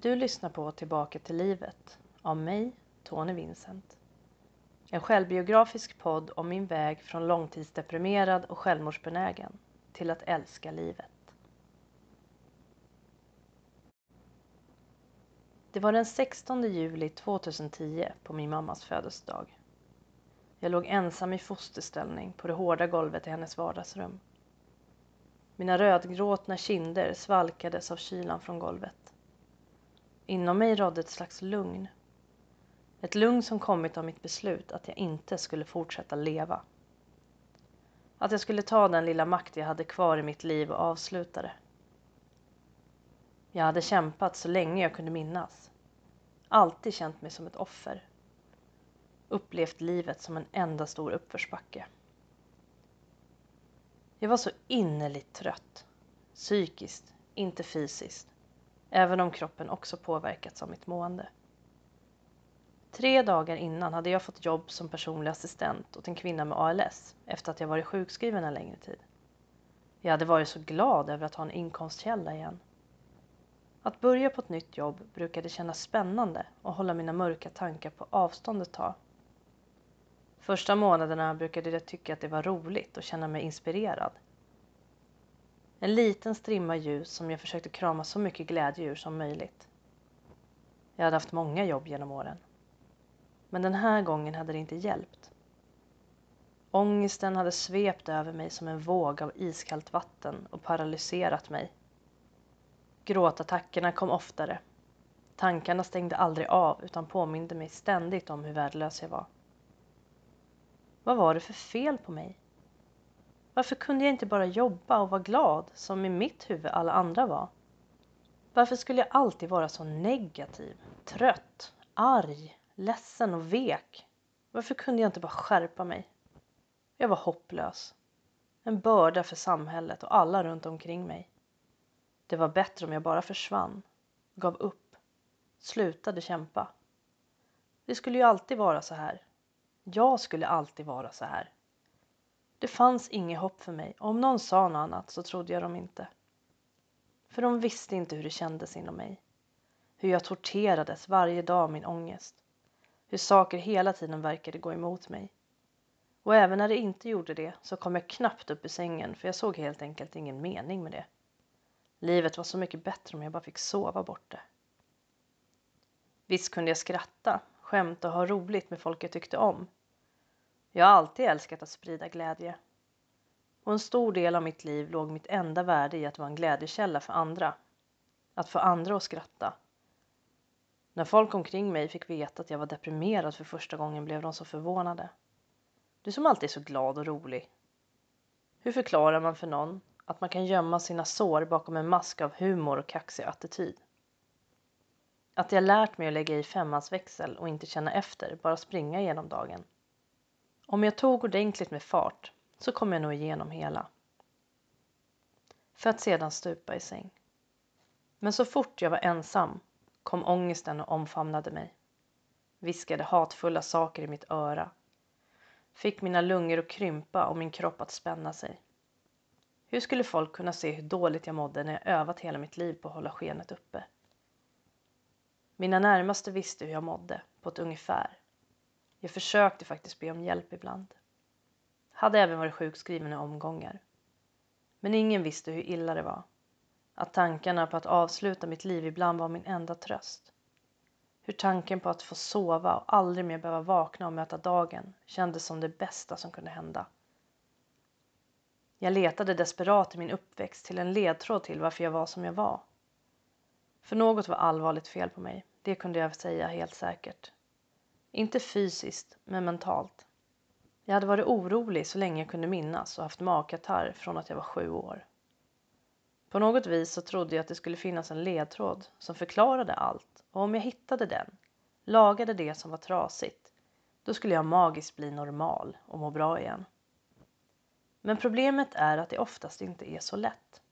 Du lyssnar på Tillbaka till livet av mig, Tony Vincent. En självbiografisk podd om min väg från långtidsdeprimerad och självmordsbenägen till att älska livet. Det var den 16 juli 2010 på min mammas födelsedag. Jag låg ensam i fosterställning på det hårda golvet i hennes vardagsrum. Mina rödgråtna kinder svalkades av kylan från golvet. Inom mig rådde ett slags lugn. Ett lugn som kommit av mitt beslut att jag inte skulle fortsätta leva. Att jag skulle ta den lilla makt jag hade kvar i mitt liv och avsluta det. Jag hade kämpat så länge jag kunde minnas. Alltid känt mig som ett offer. Upplevt livet som en enda stor uppförsbacke. Jag var så innerligt trött. Psykiskt, inte fysiskt. Även om kroppen också påverkats av mitt mående. Tre dagar innan hade jag fått jobb som personlig assistent åt en kvinna med ALS efter att jag varit sjukskriven en längre tid. Jag hade varit så glad över att ha en inkomstkälla igen. Att börja på ett nytt jobb brukade kännas spännande och hålla mina mörka tankar på avstånd ett tag. Första månaderna brukade jag tycka att det var roligt och känna mig inspirerad. En liten strimma ljus som jag försökte krama så mycket glädje ur som möjligt. Jag hade haft många jobb genom åren. Men den här gången hade det inte hjälpt. Ångesten hade svept över mig som en våg av iskallt vatten och paralyserat mig. Gråtattackerna kom oftare. Tankarna stängde aldrig av utan påminde mig ständigt om hur värdelös jag var. Vad var det för fel på mig? Varför kunde jag inte bara jobba och vara glad som i mitt huvud alla andra var? Varför skulle jag alltid vara så negativ, trött, arg, ledsen och vek? Varför kunde jag inte bara skärpa mig? Jag var hopplös. En börda för samhället och alla runt omkring mig. Det var bättre om jag bara försvann, gav upp, slutade kämpa. Det skulle ju alltid vara så här. Jag skulle alltid vara så här. Det fanns inget hopp för mig och om någon sa något annat så trodde jag dem inte. För de visste inte hur det kändes inom mig. Hur jag torterades varje dag av min ångest. Hur saker hela tiden verkade gå emot mig. Och även när det inte gjorde det så kom jag knappt upp ur sängen för jag såg helt enkelt ingen mening med det. Livet var så mycket bättre om jag bara fick sova bort det. Visst kunde jag skratta, skämta och ha roligt med folk jag tyckte om. Jag har alltid älskat att sprida glädje. Och en stor del av mitt liv låg mitt enda värde i att vara en glädjekälla för andra. Att få andra att skratta. När folk omkring mig fick veta att jag var deprimerad för första gången blev de så förvånade. Du som alltid är så glad och rolig. Hur förklarar man för någon att man kan gömma sina sår bakom en mask av humor och kaxig attityd? Att jag lärt mig att lägga i femmansväxel och inte känna efter, bara springa igenom dagen. Om jag tog ordentligt med fart så kom jag nog igenom hela. För att sedan stupa i säng. Men så fort jag var ensam kom ångesten och omfamnade mig. Viskade hatfulla saker i mitt öra. Fick mina lungor att krympa och min kropp att spänna sig. Hur skulle folk kunna se hur dåligt jag mådde när jag övat hela mitt liv på att hålla skenet uppe? Mina närmaste visste hur jag mådde, på ett ungefär. Jag försökte faktiskt be om hjälp ibland. Hade även varit sjukskriven i omgångar. Men ingen visste hur illa det var. Att tankarna på att avsluta mitt liv ibland var min enda tröst. Hur tanken på att få sova och aldrig mer behöva vakna och möta dagen kändes som det bästa som kunde hända. Jag letade desperat i min uppväxt till en ledtråd till varför jag var som jag var. För något var allvarligt fel på mig, det kunde jag säga helt säkert. Inte fysiskt, men mentalt. Jag hade varit orolig så länge jag kunde minnas och haft magkatarr från att jag var sju år. På något vis så trodde jag att det skulle finnas en ledtråd som förklarade allt och om jag hittade den, lagade det som var trasigt, då skulle jag magiskt bli normal och må bra igen. Men problemet är att det oftast inte är så lätt.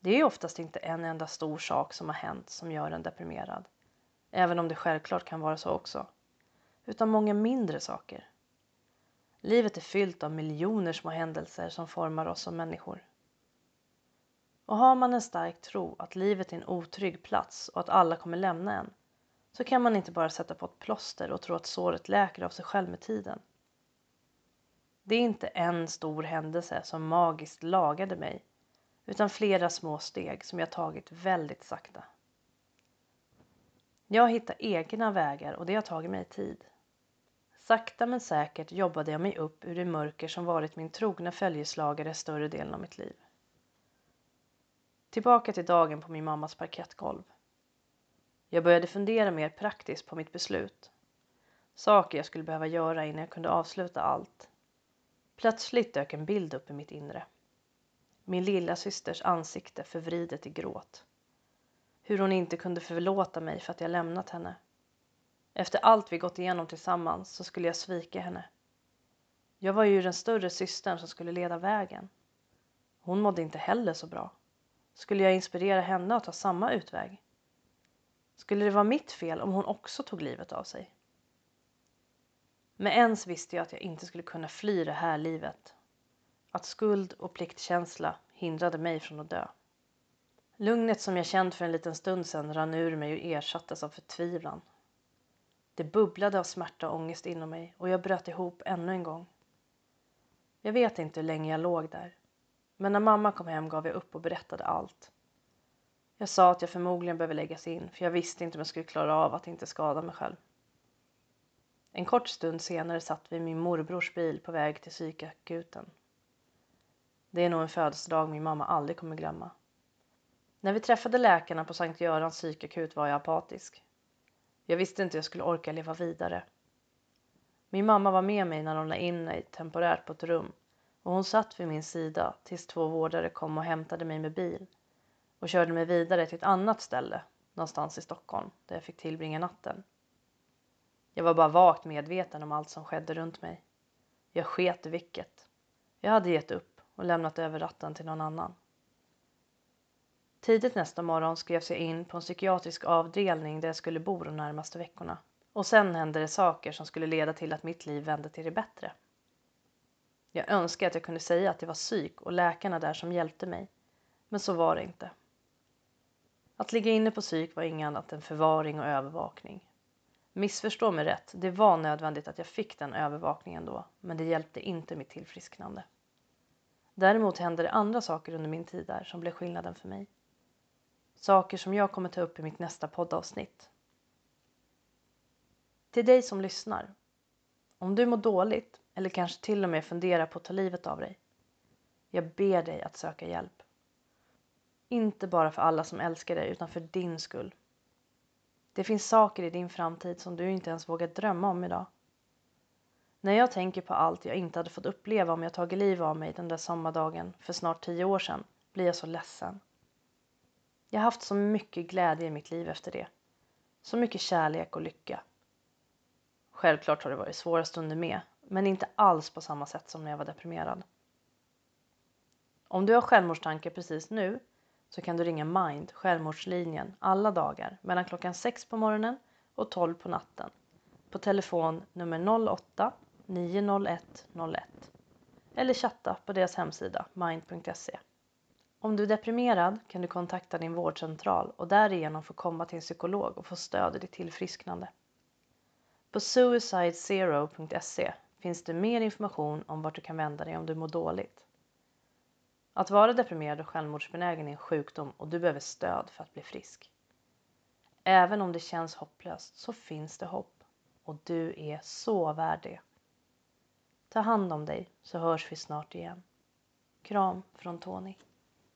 Det är oftast inte en enda stor sak som har hänt som gör en deprimerad. Även om det självklart kan vara så också. Utan många mindre saker. Livet är fyllt av miljoner små händelser som formar oss som människor. Och har man en stark tro att livet är en otrygg plats och att alla kommer lämna en så kan man inte bara sätta på ett plåster och tro att såret läker av sig själv med tiden. Det är inte en stor händelse som magiskt lagade mig utan flera små steg som jag tagit väldigt sakta. Jag hittar egna vägar och det har tagit mig tid. Sakta men säkert jobbade jag mig upp ur det mörker som varit min trogna följeslagare större delen av mitt liv. Tillbaka till dagen på min mammas parkettgolv. Jag började fundera mer praktiskt på mitt beslut. Saker jag skulle behöva göra innan jag kunde avsluta allt. Plötsligt dök en bild upp i mitt inre. Min lilla systers ansikte förvridet i gråt. Hur hon inte kunde förlåta mig för att jag lämnat henne. Efter allt vi gått igenom tillsammans så skulle jag svika henne. Jag var ju den större systern som skulle leda vägen. Hon mådde inte heller så bra. Skulle jag inspirera henne att ta samma utväg? Skulle det vara mitt fel om hon också tog livet av sig? Med ens visste jag att jag inte skulle kunna fly det här livet. Att skuld och pliktkänsla hindrade mig från att dö. Lugnet som jag känt för en liten stund sedan rann ur mig och ersattes av förtvivlan. Det bubblade av smärta och ångest inom mig och jag bröt ihop ännu en gång. Jag vet inte hur länge jag låg där. Men när mamma kom hem gav jag upp och berättade allt. Jag sa att jag förmodligen behöver läggas in för jag visste inte om jag skulle klara av att inte skada mig själv. En kort stund senare satt vi i min morbrors bil på väg till psykakuten. Det är nog en födelsedag min mamma aldrig kommer glömma. När vi träffade läkarna på Sankt Görans psykakut var jag apatisk. Jag visste inte hur jag skulle orka leva vidare. Min mamma var med mig när hon la in mig temporärt på ett rum och hon satt vid min sida tills två vårdare kom och hämtade mig med bil och körde mig vidare till ett annat ställe någonstans i Stockholm där jag fick tillbringa natten. Jag var bara vagt medveten om allt som skedde runt mig. Jag sket i vilket. Jag hade gett upp och lämnat över ratten till någon annan. Tidigt nästa morgon skrevs jag in på en psykiatrisk avdelning där jag skulle bo de närmaste veckorna. Och sen hände det saker som skulle leda till att mitt liv vände till det bättre. Jag önskar att jag kunde säga att det var psyk och läkarna där som hjälpte mig. Men så var det inte. Att ligga inne på psyk var inget annat än förvaring och övervakning. Missförstå mig rätt, det var nödvändigt att jag fick den övervakningen då, men det hjälpte inte mitt tillfrisknande. Däremot hände det andra saker under min tid där som blev skillnaden för mig. Saker som jag kommer ta upp i mitt nästa poddavsnitt. Till dig som lyssnar. Om du mår dåligt eller kanske till och med funderar på att ta livet av dig. Jag ber dig att söka hjälp. Inte bara för alla som älskar dig utan för din skull. Det finns saker i din framtid som du inte ens vågar drömma om idag. När jag tänker på allt jag inte hade fått uppleva om jag tagit livet av mig den där sommardagen för snart tio år sedan blir jag så ledsen. Jag har haft så mycket glädje i mitt liv efter det. Så mycket kärlek och lycka. Självklart har det varit svåra stunder med, men inte alls på samma sätt som när jag var deprimerad. Om du har självmordstankar precis nu så kan du ringa Mind, självmordslinjen, alla dagar mellan klockan 6 på morgonen och 12 på natten på telefon nummer 08 901 01 eller chatta på deras hemsida mind.se. Om du är deprimerad kan du kontakta din vårdcentral och därigenom få komma till en psykolog och få stöd i ditt tillfrisknande. På suicidezero.se finns det mer information om vart du kan vända dig om du mår dåligt. Att vara deprimerad och självmordsbenägen är en sjukdom och du behöver stöd för att bli frisk. Även om det känns hopplöst så finns det hopp och du är så värd det. Ta hand om dig så hörs vi snart igen. Kram från Tony.